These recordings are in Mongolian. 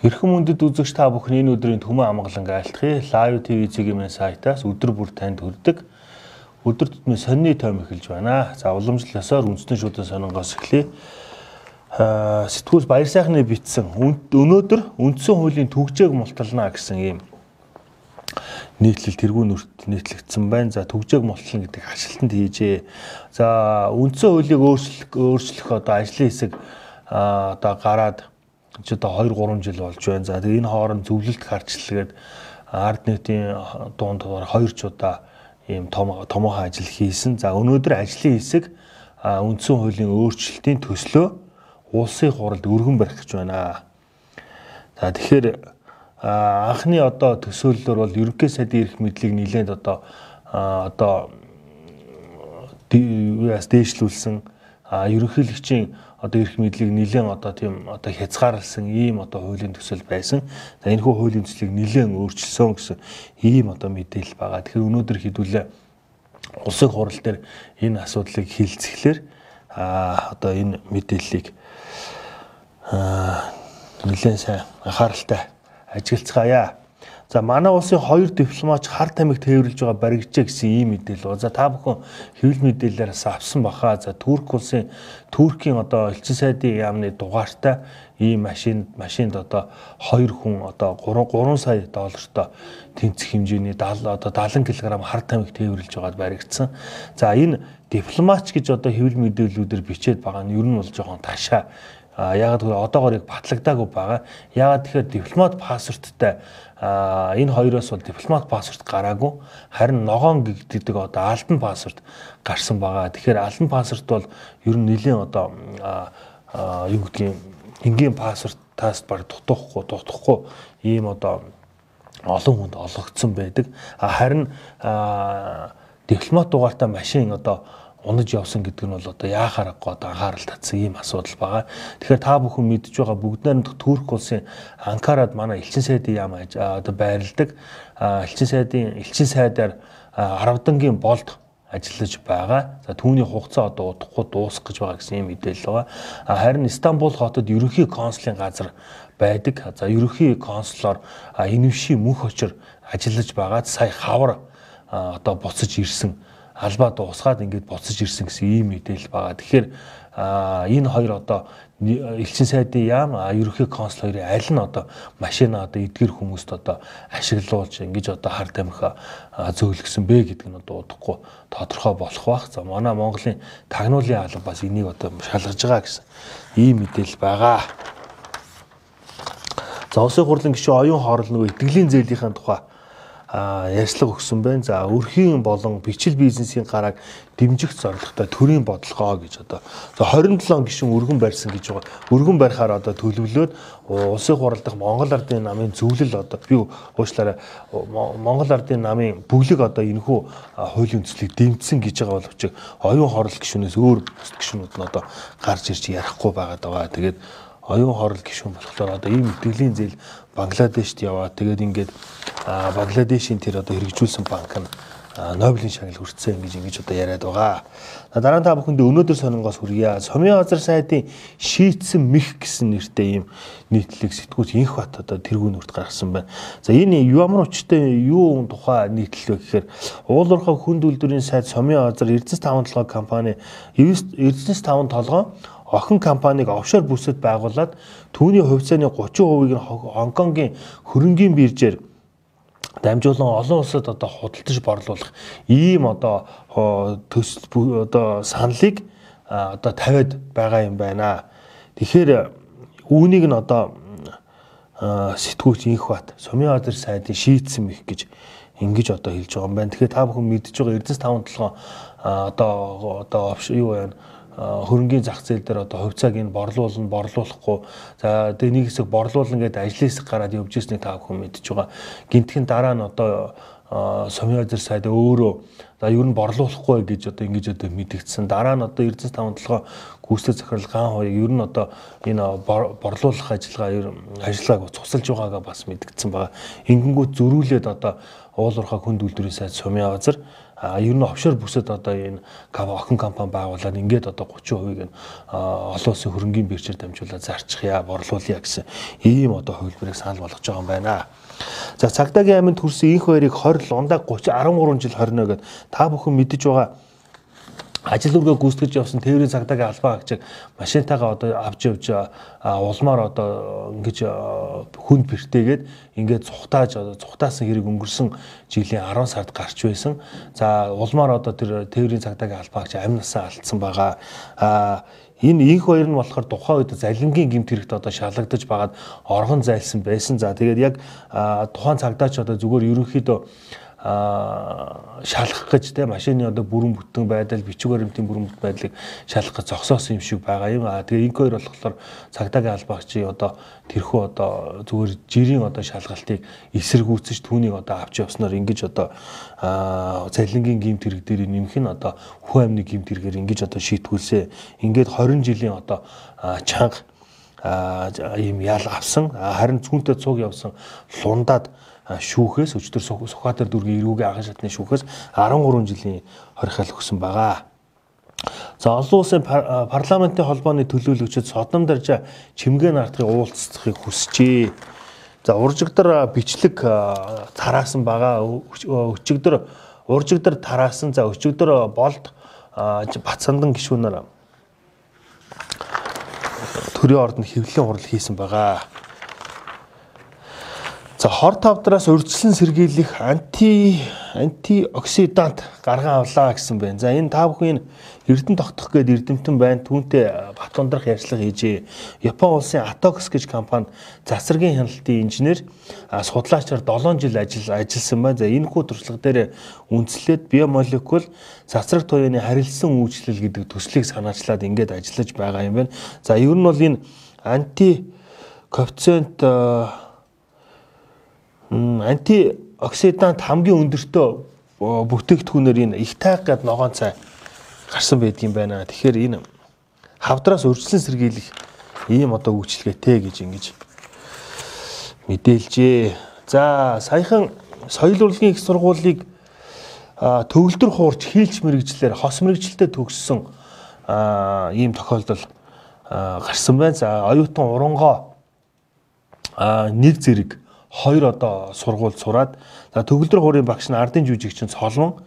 Хэрхэн мөндөд үзэгч та бүхэн энэ өдрийн төмөн амгалан айлтгая. Live TV зэгийн сайтаас өдөр бүр танд хүрдэг. Өдөр тутмын сонины том эхэлж байна. За уламжлалсаар үндэстэн шүдэн сонингоос эхлэе. Сэтгүүл баяр сайхны битсэн өнөөдөр үндсэн хуулийн төгжээг мултална гэсэн ийм нийтлэл тэргүүн нүрт нийтлэгдсэн байна. За төгжээг мултлна гэдэг хашлтанд хийжээ. За үндсэн хуулийг өөрчлөх өөрчлөх одоо ажлын хэсэг одоо гараад ч одоо 2 3 жил болж байна. За тэгээ энэ хооронд зөвлөлт харчлалгээд ард нийтийн дунд хоёр ч удаа ийм том томоохон ажил хийсэн. За өнөөдөр ажлын хэсэг үндсэн хуулийн өөрчлөлтийн төслөө улсын хуралд өргөн барих гэж байна. За тэгэхээр анхны одоо төсөөллөөр бол ерөнхий сайдын эрх мэдлийг нэлээд одоо одоо дээшлүүлсэн ерөнхийлөгчийн одоо эрх мэдлийг нэлээд одоо тийм одоо хязгаарлсан ийм одоо хуулийн төсөл байсан. За энэ хүү хуулийн төслийг нэлээд өөрчилсөн гэсэн ийм одоо мэдээлэл байгаа. Тэгэхээр өнөөдөр хэдүүлээ улсын хурал дээр энэ асуудлыг хилцэхлээр а одоо энэ мэдээллийг нэлээд сайн анхааралтай ажиглацгаая. За манай улсын хоёр дипломатч хар тамхи тээвэрлж байгаа баригжээ гэсэн ийм мэдээлэл байна. За та бүхэн хэвлэл мэдээлэлээс авсан баха. За Турк улсын Туркийн одоо элчин сайдын яамны дугаартай ийм машин машинд одоо хоёр хүн одоо 3 3 сая доллартай тэнцэх хэмжээний 70 одоо 70 кг хар тамхи тээвэрлж байгаад баригдсан. За энэ дипломатч гэж одоо хэвлэл мэдээллүүдээр бичээд байгаа нь ер нь бол жоохон ташаа яагаад гэвэл одоогоор яг батлагдаагүй байгаа. Яагаад тэгэхээр дипломат пассворттай энэ хоёроос бол дипломат пассворт гараагүй харин ногоон гэдэг одоо альбан пассворт гарсан байгаа. Тэгэхээр альбан пассворт бол ер нь нэлийн одоо юу гэдгийг энгийн пассвортаас баг дутуухгүй дутахгүй ийм одоо олон хүнд олгогдсон байдаг. Харин дипломат дугаартай машин одоо унаж явсан гэдэг нь бол одоо яахаар гоод анхаарал татсан ийм асуудал байгаа. Тэгэхээр та бүхэн мэдж байгаа бүгд найрамдах Турк улсын Анкарад манай элчин сайдын яам одоо байрладаг. Элчин сайдын элчин сайдаар 10 дангийн болд ажиллаж байгаа. За түүний хугацаа одоо удахгүй дуусах гэж байгаа гэсэн юм мэдээлэл байгаа. Харин Стамбул хотод ерөнхий консулын газар байдаг. За ерөнхий консулоор инвши мөнх очор ажиллаж байгаад сая хавар одоо буцаж ирсэн албаа дуусгаад ингээд буцаж ирсэн гэсэн ийм мэдээлэл байгаа. Тэгэхээр энэ хоёр одоо элчин сайдын яам ерөнхий консул хоёрын аль нь одоо машина одоо эдгэр хүмүүст одоо ашиглуулж ингэж одоо хар тамхи зөөлгсөн бэ гэдэг нь одоо удахгүй тодорхой болох бах. За манай Монголын тагнуулын алба бас энийг одоо шалгаж байгаа гэсэн ийм мэдээлэл байгаа. За улсын хурлын гишүүн оюун хоорол нөгөө итгэлийн зээлийн тухай ярьцлага өгсөн байна. За өрхийн болон бичил бизнесийн гарааг дэмжих зорилготой төрийн бодлогоо гэж одоо 27 гишүүн өргөн барьсан гэж байгаа. Өргөн барихаар одоо төлөвлөөд улсын хурал дахь Монгол Ардын намын зөвлөл одоо би уучлаарай Монгол Ардын намын бүглэг одоо энэхүү хуулийн төслийг дэмжсэн гэж байгаа боловч оюун хорол гишүүнээс өөр гишүүнүүд нь одоо гарч ирж ярихгүй байгаа. Тэгээд оюун хорол гишүүн болохоор одоо ийм итгэлийн зээл Бангладешт яваад тэгээд ингээд Бангладешийн тэр одоо хэрэгжүүлсэн банк нь Нобелийн шагнал хүртсэн гэж ингэж одоо яриад байгаа. Дараа нь та бүхэнд өнөөдөр сонингоос хүргье. Сумын газар сайдын шийтсэн мэх гэсэн нэртэй ийм нийтлэг сэтгүүл инх бат одоо тэргүүн нүрт гаргасан байна. За энэ ямар учиртай юу тухай нийтлэл вэ гэхээр уулуурхай хүнд үйлдвэрийн сайд Сумын газар Эрдэнэс 5 компани Эрдэнэс 5 толгоо охин компанийг офшор бүсэд байгуулад түүний хувьцааны 30%-ийг нь Хонконгийн хөрөнгийн биржээр дамжуулан олон улсад одоо худалдаж борлуулах ийм одоо төс одоо саналыг одоо тавиад байгаа юм байна. Тэгэхээр үүнийг нь одоо сэтгүүлч инх бат Сумын газар сайдын шийтсэн мэх гэж ингэж одоо хэлж байгаа юм байна. Тэгэхээр та бүхэн мэдж байгаа Эрдэнэс 5 толгой одоо одоо юу байна хөрөнгийн зах зээл дээр одоо хувьцааг нь борлуулна, борлуулахгүй. За тэгээ нэг хэсэг борлуулна гэдэг ажлын хэсэг гараад явж ирснийг та бүхэн мэдж байгаа. Гинтгэн дараа нь одоо сумын газар сайд өөрөө За ер нь борлуулахгүй гэж одоо ингэж одоо мэдэгдсэн. Дараа нь одоо Эрдэнэс 5 толгой гүйцэтгэх захирал ган хоёрыг ер нь одоо энэ борлуулах ажиллагаа ер ажиллагааг цусалж байгаагаа бас мэдэгдсэн байгаа. Ингэнгүүт зөрүүлээд одоо уулуурхаа хүнд үйлдвэрийн сайд сумын газар ер нь офшор бүсэд одоо энэ охин компани байгуулад ингээд одоо 30%-ийг нь олон улсын хөрөнгийн биржээр дамжуулаад зарчихъя, борлуулъя гэсэн ийм одоо хувилбарыг санал болгож байгаа юм байна. За цагдаагийн аминд хүрсэн их хоёрыг 20 ундаа 30 13 жил хорно гэд та бүхэн мэдэж байгаа ажил үргээ гүйцэтгэж явсан тээврийн цагдаагийн албаа хаагчийг машинтайгаа одоо авч явж улмаар одоо ингэж хүнд бэртээгээд ингээд цухтааж цухтаасан хэрэг өнгөрсөн жилийн 10 сард гарч байсан. За улмаар одоо тэр тээврийн цагдаагийн албаа хаагч амнасаа алдсан байгаа. А Энэ инх хоёр нь болохоор тухайн үед залингийн гимт хэрэгт одоо шалгагдаж байгаад оргон зайлсан байсан. За тэгээд яг тухайн цагдаач одоо зүгээр ерөнхийдөө а шалгах гэж те машины одоо бүрэн бүтэн байдал бичиг баримтын бүрэн бүтэн байдлыг шалгах гэж зогсоосон юм шиг байгаа юм. А тэгээ инк хоёр болохоор цагдаагийн албаагчийн одоо тэрхүү одоо зүгээр жирийн одоо шалгалтыг эсэргүүцэж түүнийг одоо авч явснаар ингэж одоо залингийн гимт хэрэг дээр нэмэх нь одоо хүн амны гимт хэрэгээр ингэж одоо шийтгүүлсэ. Ингээд 20 жилийн одоо чанга ийм ял авсан харин цүнтэй цуг явсан лундаад шүүхээс өчтөр Сүхбаатар дүргийн эрүүгийн аган шатны шүүхээс 13 жилийн хорихол өгсөн байгаа. За олон улсын парламентын холбооны төлөөлөгчид содном даржа чимгээ нартахыг уулзахыг хүсжээ. За уржигдар бичлэг тараасан байгаа. Өчигдөр уржигдар тараасан. За өчигдөр болд Бацандан гişүүнээр төрийн ордонд хэвлэлийн хурал хийсэн байгаа. За хор тавдраас урьдчилан сэргийлэх анти антиоксидант гарган авлаа гэсэн байна. За энэ та бүхэн эрдэн тогтох гээд эрдэмтэн байна. Түүнтэй бат ундрах ярьцлага хийжээ. Япон улсын Atox гэж компанид засваргийн хяналтын инженер судлаачаар 7 жил ажил ажилласан байна. За энэ хүү туршлага дээр үндэслээд биомолекул засварх туяаны харилцсан үйлчлэл гэдэг төслийг санаачлаад ингээд ажиллаж байгаа юм байна. За ер нь бол энэ анти коэффициент антиоксидант хамгийн өндөртөө бүтээгдэхүүнээр энэ их тайг гэд ногоон цай гарсан байдгийн байна. Тэгэхээр энэ хавдраас өрчлөн сэргийлэх ийм одоо үйлчлэгээтэй гэж ингэж мэдээлжээ. За саяхан соёл урлагийн их сургуулийг төгөлдөр хуурч хийлч мэрэгчлэр хос мэрэгчлэлтэд төгссөн ийм тохиолдол гарсан байна. За оюутан уронгоо нэг зэрэг хоёр одоо сургууль сураад за төгөлдөр хуурын багш нь ардын жүжигчин Солон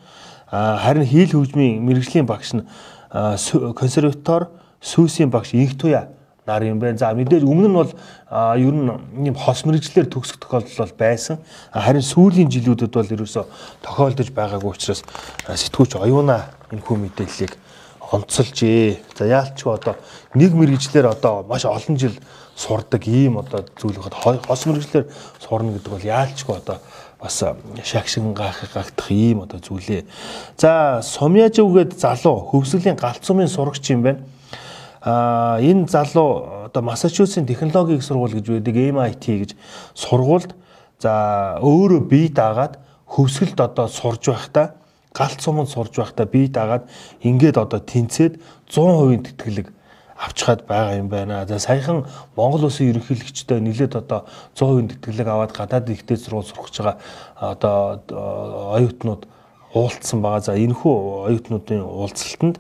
харин хийл хөгжмийн мэрэгжлийн багш нь консерватор сүүсийн багш Инх туя нар юм байна. За мэдээж өмнө нь бол ер нь юм хос мэрэгчлэр төгсөх тохиолдол бол байсан. Харин сүүлийн жилүүдэд бол ерөөсө тохиолдож байгаагүй учраас сэтгүүч оюуна энэ хүү мэдээллийг онцолжээ. За яалчгүй одоо нэг мэрэгчлэр одоо маш олон жил сурдаг ийм одоо зүйл байхад хос мэрэгчлэр сурна гэдэг бол яалчгүй одоо бас шагшин гагдах ийм одоо зүйлээ. За Сумьяжив гээд залуу хөвсгөлийн галт сумын сурагч юм байна. А энэ залуу одоо Массачусетсын технологийн сургууль гэж байдаг MIT гэж сургуульд за өөрөө бие даагаад хөвсгөлд одоо сурж байхдаа галт суманд сурж байхдаа бие даагаад ингээд одоо тэнцээд 100% тэтгэлэг авчгаад байгаа юм байна. За саяхан Монгол улсын ерөнхийлөгчтэй нэлээд одоо 100% тэтгэлэг аваад гадаад ихтэй сургууль сурах гэж байгаа одоо оюутнууд уулзсан байгаа. За энэхүү оюутнуудын уулзалтанд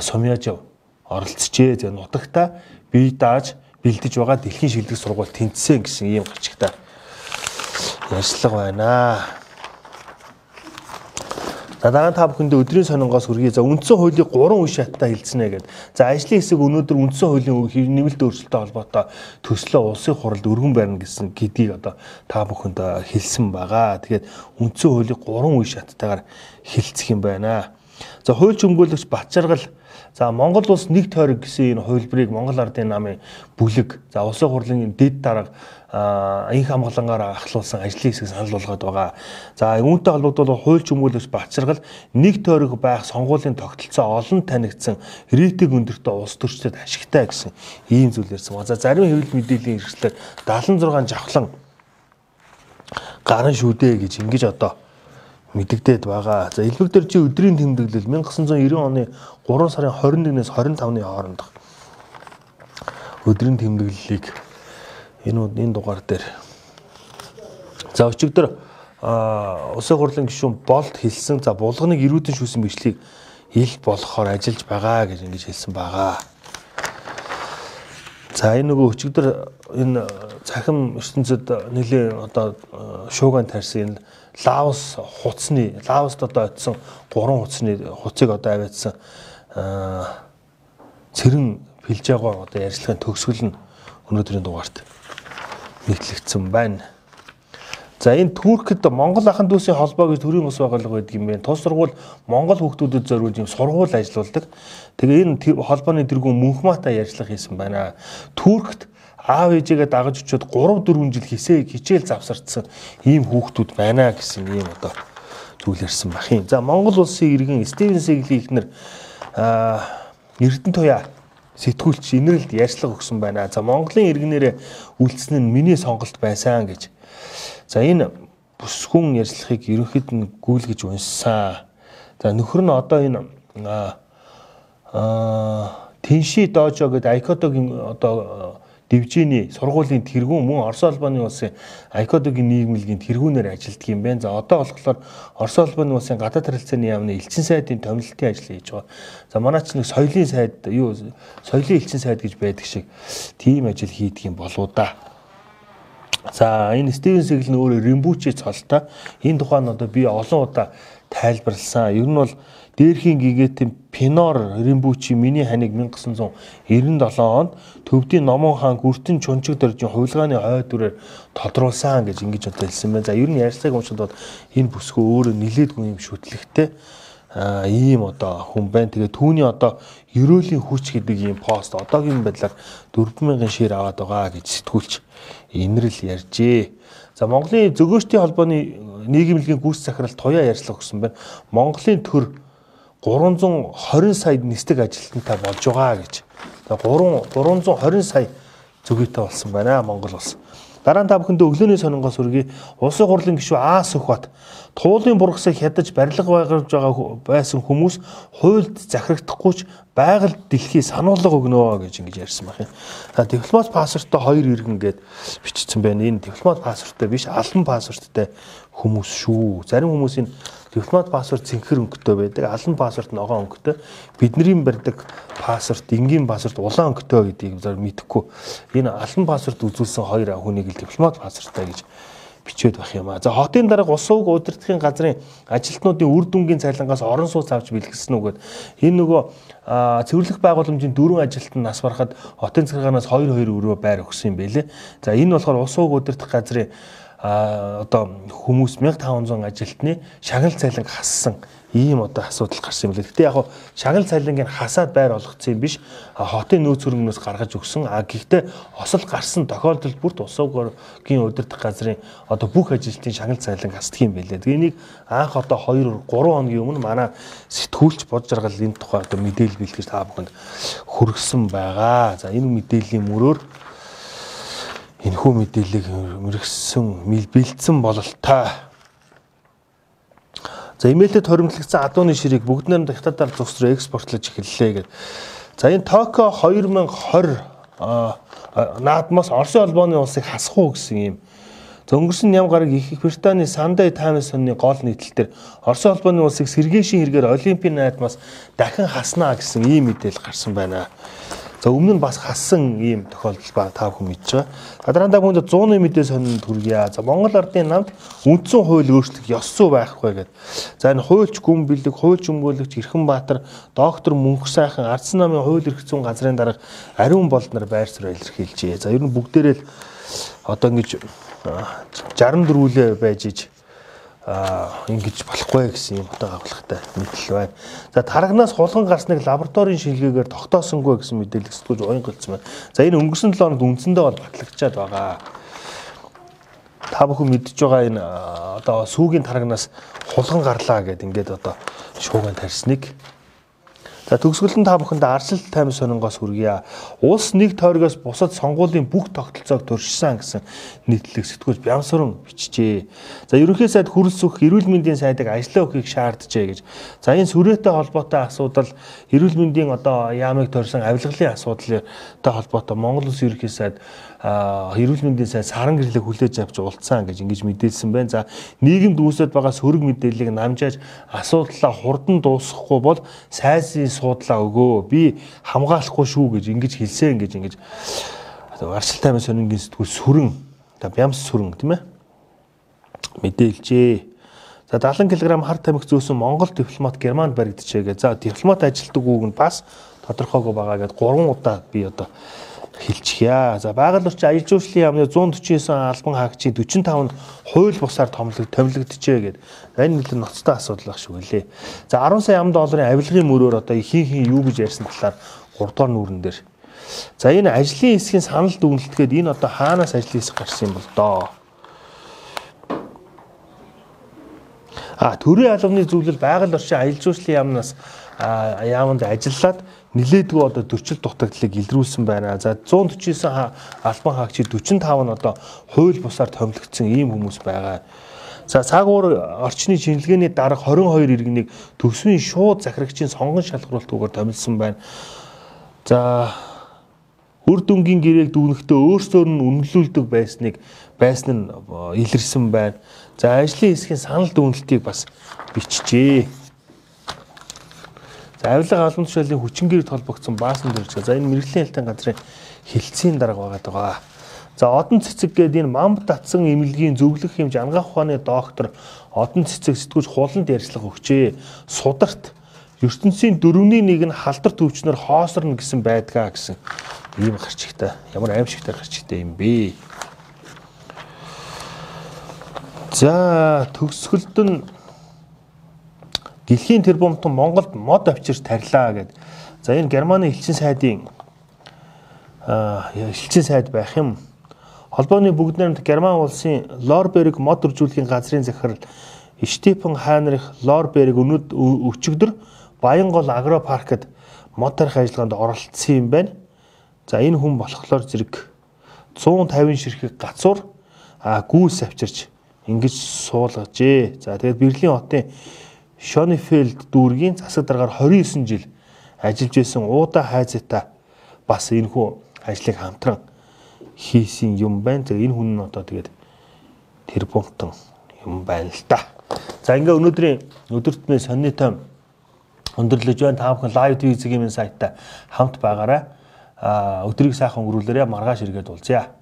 Сумьяжав оролцжээ. За нутагта бие дааж бэлдэж байгаа дэлхийн шилдэг сургууль тэнцсэн гэсэн ийм гарчигтай ярьцлага байна. За дараа та бүхэндээ өдрийн сонингоос хүргэе. За үндсэн хуулийг 3 үе шаттай хэлцэнэ гэдэг. За ажлын хэсэг өнөөдөр үндсэн хуулийн нэмэлт өөрчлөлттэй холбоотой төслөө улсын хуралд өргөн барина гэсэн гэдгийг одоо та бүхэнд хэлсэн байгаа. Тэгээд үндсэн хуулийг 3 үе шаттайгаар хэлцэх юм байна. За хууль хөнгөлөгч Батчаргал За Монгол улс нэг тойрог гэсэн энэ хувилбарыг Монгол Ардын намын бүлэг за улсын хурлын дэд дарга инх хамгаалангаар ахлуулсан ажлын хэсэг санал болгоод байгаа. За үүнтэй холбогдуулан хууль чимгүүлэгч Бачаргал нэг тойрог байх сонгуулийн тогтолцоо олон танигдсан рейтинг өндөртөө улс төрчдөд ашигтай гэсэн ийм зүйл ярьсан. За зарим хэвлэл мэдээллийн хэрэгслээр 76 жавхлан гарын шүдэ гэж ингэж одоо мэдэгдээд байгаа. За элбэг дээр чи өдрийн тэмдэглэл 1990 оны 3 сарын 21-ээс 25-ны хооронд өдрийн тэмдэглэлийг энэ энэ дугаар дээр за өчигдөр улсын хурлын гишүүн болд хэлсэн за булганыг эрүүдэн шүүсэн бичлэгийг ил болохоор ажиллаж байгаа гэж ингэж хэлсэн байгаа. За энэ нөгөө өчигдөр энэ цахим ертөнцид нэлээ одоо шууган тарьсан энэ Лаос хуцсны Лаост одоо очисон гурван хуцсны хуцыг одоо аваадсан цэрэн хэлж байгаа одоо ярьцлагын төгсгөл нь өнөөдрийн дугаарт нийтлэгдсэн байна. За энэ Туркид Монгол ахын дүүсийн холбоо гэж төрийн ус байгууллага байдаг юм байна. Тус сургууль Монгол хүүхдүүдэд зориулж юм сургууль ажиллаулдаг. Тэгээ энэ холбооны тэргүүн мөнхмата ярьцлага хийсэн байна. Туркт аав ээжигээ дагаж очиод 3 4 жил хисээ хичээл завсардсан ийм хүүхдүүд байна гэсэн ийм одоо зүйл ярьсан бах юм. За Монгол улсын иргэн Стивен Сигли ихнэр Эрдэнэ туяа сэтгүүлч инрэлд ярьцлага өгсөн байна. За Монголын иргэнээрээ үлдсэн нь миний сонголт байсан гэж За энэ бүсгүн ярьцлагыг ерөнхийд нь гүйлгэж унссан. За нөхөр нь одоо энэ аа Тэнши доожо гэдэг Айкодогийн одоо дивжиний сургуулийн тэргүүн мөн Орос улбаны улсын Айкодогийн нийгмэлгийн тэргүүнээр ажилладаг юм байна. За одоо болохоор Орос улбаны улсын гадаад харилцааны яамны элчин сайдын томилолтын ажил хийж байгаа. За манай ч нэг соёлын сайд юу соёлын элчин сайд гэж байдаг шиг тийм ажил хийдэг юм болоо да. За энэ Стивен Сигл нь өөрөө римбучи цолтой. Энэ тухай нь одоо би олон удаа тайлбарласан. Ер нь бол дээрхийн гигэтийн Пинор римбучи миний ханиг 1997 онд Төвдийн Номон хаан Гүртэн Чунчиг дөржин хувилгааны хой дүрээр тодруулсан гэж ингэж одоо хэлсэн байна. За ер нь ярьцгааг уншаад бол энэ бүсгүй өөрөө нилээдгүй юм шүтлэгтэй ийм одоо хүн байна. Тэгээ түүний одоо ерөөлийн хүч гэдэг ийм пост одоогийн байдлаар 4000 шир аваад байгаа гэж сэтгүүлч инрэл ярьжээ. За Монголын зөгөөчтийн холбооны нийгэмлэгийн гүйц захирал туяа ярьцлага өгсөн байна. Монголын төр 320 сая нислэг ажилтнтай болж байгаа гэж. За 3 320 сая зөгөөтэй болсон байна Монгол улс. Дараа нь та бүхэндээ өглөөний сонингоос хүргэе. Улсын хурлын гишүүн Аа Сүхбат туулын бургасыг хядаж барилга байгуулж байгаа байсан хүмүүс хуульд захирагдахгүйч байгальд дэлхий сануулга өгнө гэж ингэж ярьсан баг юм. За дипломат паспорттой хоёр иргэн гээд бичсэн байна. Энэ дипломат паспорттой биш, албан паспорттой хүмүүс шүү. Зарим хүмүүсийн дипломат паспорт цэнхэр өнгөтэй байдаг, албан паспорт ногоон өнгөтэй. Бидний барьдаг паспорт, энгийн паспорт улаан өнгөтэй гэдгийг зар мэдэхгүй. Энэ албан паспорт үзүүлсэн хоёр хүнийг л дипломат паспорттай гэж бичээд байх юм аа. За хотын дарга ус ууг удирдахын газрын ажилтнуудын үр дүнгийн цалингаас орон сууц авч бэлгэсэн үгээд энэ нөгөө цэвэрлэх байгууламжийн дөрвөн ажилтан нас барахад хотын захиргаанаас 2 2 өрөө байр өгсөн юм байлээ. За энэ болохоор ус ууг удирдах газрын одоо хүмүүс 1500 ажилтны шагнал цайланг хассан ийм одоо асуудал гарсан юм лээ. Гэтэ яг хуу шагнал цайлангийг хасаад байр олгоцсон юм биш. Хотын нөөц хөрөнгнөөс гаргаж өгсөн. А гэхдээ осол гарсан тохиолдолд бүрт усуугийн удирдах газрын одоо бүх ажилтны шагнал цайланг хасдаг юм байлээ. Тэгээ энийг анх одоо 2 3 хоногийн өмнө манай сэтгүүлч бод жаргал энэ тухай одоо мэдээлэл бэлтгэж та бүхэнд хүргэсэн байгаа. За энэ мэдээллийн мөрөөр энэхүү мэдээллийг мэрэгсэн бэлдсэн бололтой. За имэйлэд хоримтлагдсан адууны ширийг бүгд найрамд хятадаар зус руу экспортлож эхэллээ гэдэг. За энэ Токио 2020 наадмаас Оросын холбооны улсыг хасах уу гэсэн юм Зөнгөрсөн ням гараг их Британий Sunday Times сонны гол нийтлэлээр Оросын холбооны улсыг сэргээшийн хэрэгээр Олимпийн найдмаас дахин хаснаа гэсэн ийм мэдээлэл гарсан байна. За өмнө нь бас хассан ийм тохиолдол ба та бүхэн мэдж байгаа. Гадараандаа бүхэнд 100-ны мэдээ сонинд хүргье. За Монгол Ардын намд үндсэн хууль өөрчлөх ёс зүй байхгүй гэдэг. За энэ хуульч гүн бэлэг, хуульч өмгөөлөгч Эрхэнбаатар, доктор Мөнх сайхан Ардсан намын хууль эрх зүйн газрын дарга ариун болднор байр суурь илэрхийлжээ. За ер нь бүгдээрээ л одоо ингэж 64-лээ байж иж ингэж болохгүй гэсэн юм утга агуулгатай мэдл байна. За тарагнаас хулган гарсныг лабораторийн шилгээгээр тогтоосонгүй гэсэн мэдээлэл сэтгүүлж уян гэлцсэн байна. За энэ өнгөрсөн 7 хоногт үндсэндээ бол батлагдчихад байгаа. Та бүхэн мэдж байгаа энэ одоо сүүгийн тарагнаас хулган гарлаа гэд ингээд одоо шууган тарьсныг За төгсгөл нь та бүхэнд арчил тайм сонингоос хүргье. Улс нэг тойргоос бусад сонгуулийн бүх тогтолцоог туршсан гэсэн нийтлэг сэтгүүл Бямсуран бичжээ. За ерөнхий сайд хүрэлц өгөх эрүүл мэндийн сайдыг ажиллаа өгөхийг шаарджээ гэж. За энэ сүрээтэй холбоотой асуудал эрүүл мэндийн одоо яамыг тойрсон авилгалын асуудалтай холбоотой Монгол Улс ерөнхий сайд эрүүл мэндийн сайд саран гэрлэг хүлээж авч уулцсан гэж ингэж мэдээлсэн байна. За нийгэмд үүсэж байгаа сөрөг мэдээллийг намжааж асуудлаа хурдан дуусгахгүй бол сайсын суудлаа өгөө. Би хамгаалахгүй шүү гэж ингэж хэлсэн гэж ингэж арчил таймын сонингийн сэтгүүл сүрэн бямс сүрэн тийм ээ мэдээлжээ. За 70 кг хар тамхи зөөсөн Монгол дипломат Германд баригдчихэ гэ. За дипломат ажилтдаг үг нь бас тодорхойгүй байгаа гэдээ 3 удаа би одоо хэлчихье. За байгаль орчин аялал жуулчлалын яамны 149 албан хаагчийн 45 нь хууль бусаар томлог томилогдчихэ гэдэг. Энэ нэлээд ноцтой асуудал байх шүү гэлээ. За 10 сая ам долларын авилгын мөрөөр одоо хин хин юу гэж ярьсан талаар 3 дугаар нүүрэн дээр. За энэ ажлын хэсгийн санал дүгнэлтгээд энэ одоо хаанаас ажлын хэсэг гарсан юм бол доо. А төрийн албаны зөвлөл байгаль орчин аялал жуулчлалын яамнаас яамд ажиллаад нилээдгүй одоо төрчил дутагдлыг илрүүлсэн байна. За 149 албан хаагчид 45 нь одоо хууль бусаар томилогдсон ийм хүмүүс байгаа. За цаагуур орчны шинжилгээний дарга 22 иргэнийг төвсмийн шууд захирагчийн сонгон шалгаруулалтгүйгээр томилсон байна. За үр дүнгийн гэрээг дүгнэхдээ өөрсдөө нь үнэлүүлдэг байсныг байсан нь илэрсэн байна. За ажлын хэсгийн санал дүгнэлтийг бас бичжээ. За авилга албан тушаалын хүчингээр толбогдсон баасан дөрж. За энэ мэрэгжлийн хэлтийн газрын хилцээний дарга байгаа даа. За одон цэцэг гээд энэ мамб татсан эмнэлгийн зөвлөх хэмж ангаах ухааны доктор одон цэцэг сэтгүүч хуланд ярьцлага өгчээ. Сударт ертөнцийн дөрөвний нэг нь халдар төвчнөр хоосорно гэсэн байдгаа гэсэн ийм гарчигтай. Ямар аимшигтай гарчигтай юм бэ? За төгсгөлд нь Дэлхийн тэрбумтан Монголд мод авчирч тарилаа гэд. За энэ Германы элчин сайдын аа элчин сайд байх юм. Холбооны бүгд найрамд Герман улсын Лорберг мод үржүүлэхийн газрын захирал Штефен Хайнрих Лорберг өнөд өчигдөр Баянгол агро паркт мод тарих ажиллагаанд оролцсон юм байна. За энэ хүн болохоор зэрэг 150 ширхэг гацуур а гүйс авчирч ингэж суулгажээ. За тэгээд Берлин хотын Шонефельд дүүргийн засаг дараагаар 29 жил ажиллаж байсан уудаа хайзаатай бас энэ хүү ажлыг хамтран хийсэн юм байна. Тэгээ энэ хүн нь одоо тэгээд тэр бунтан юм байна л та. За ингээ өнөөдрийн өдөртмийн сонины том өндөрлөж байна. Та бүхэн лайв телевизийн сайтаа хамт байгаарай. А өдрийг сайхан өнгөрүүлээрэ маргааш иргэд уулзъя.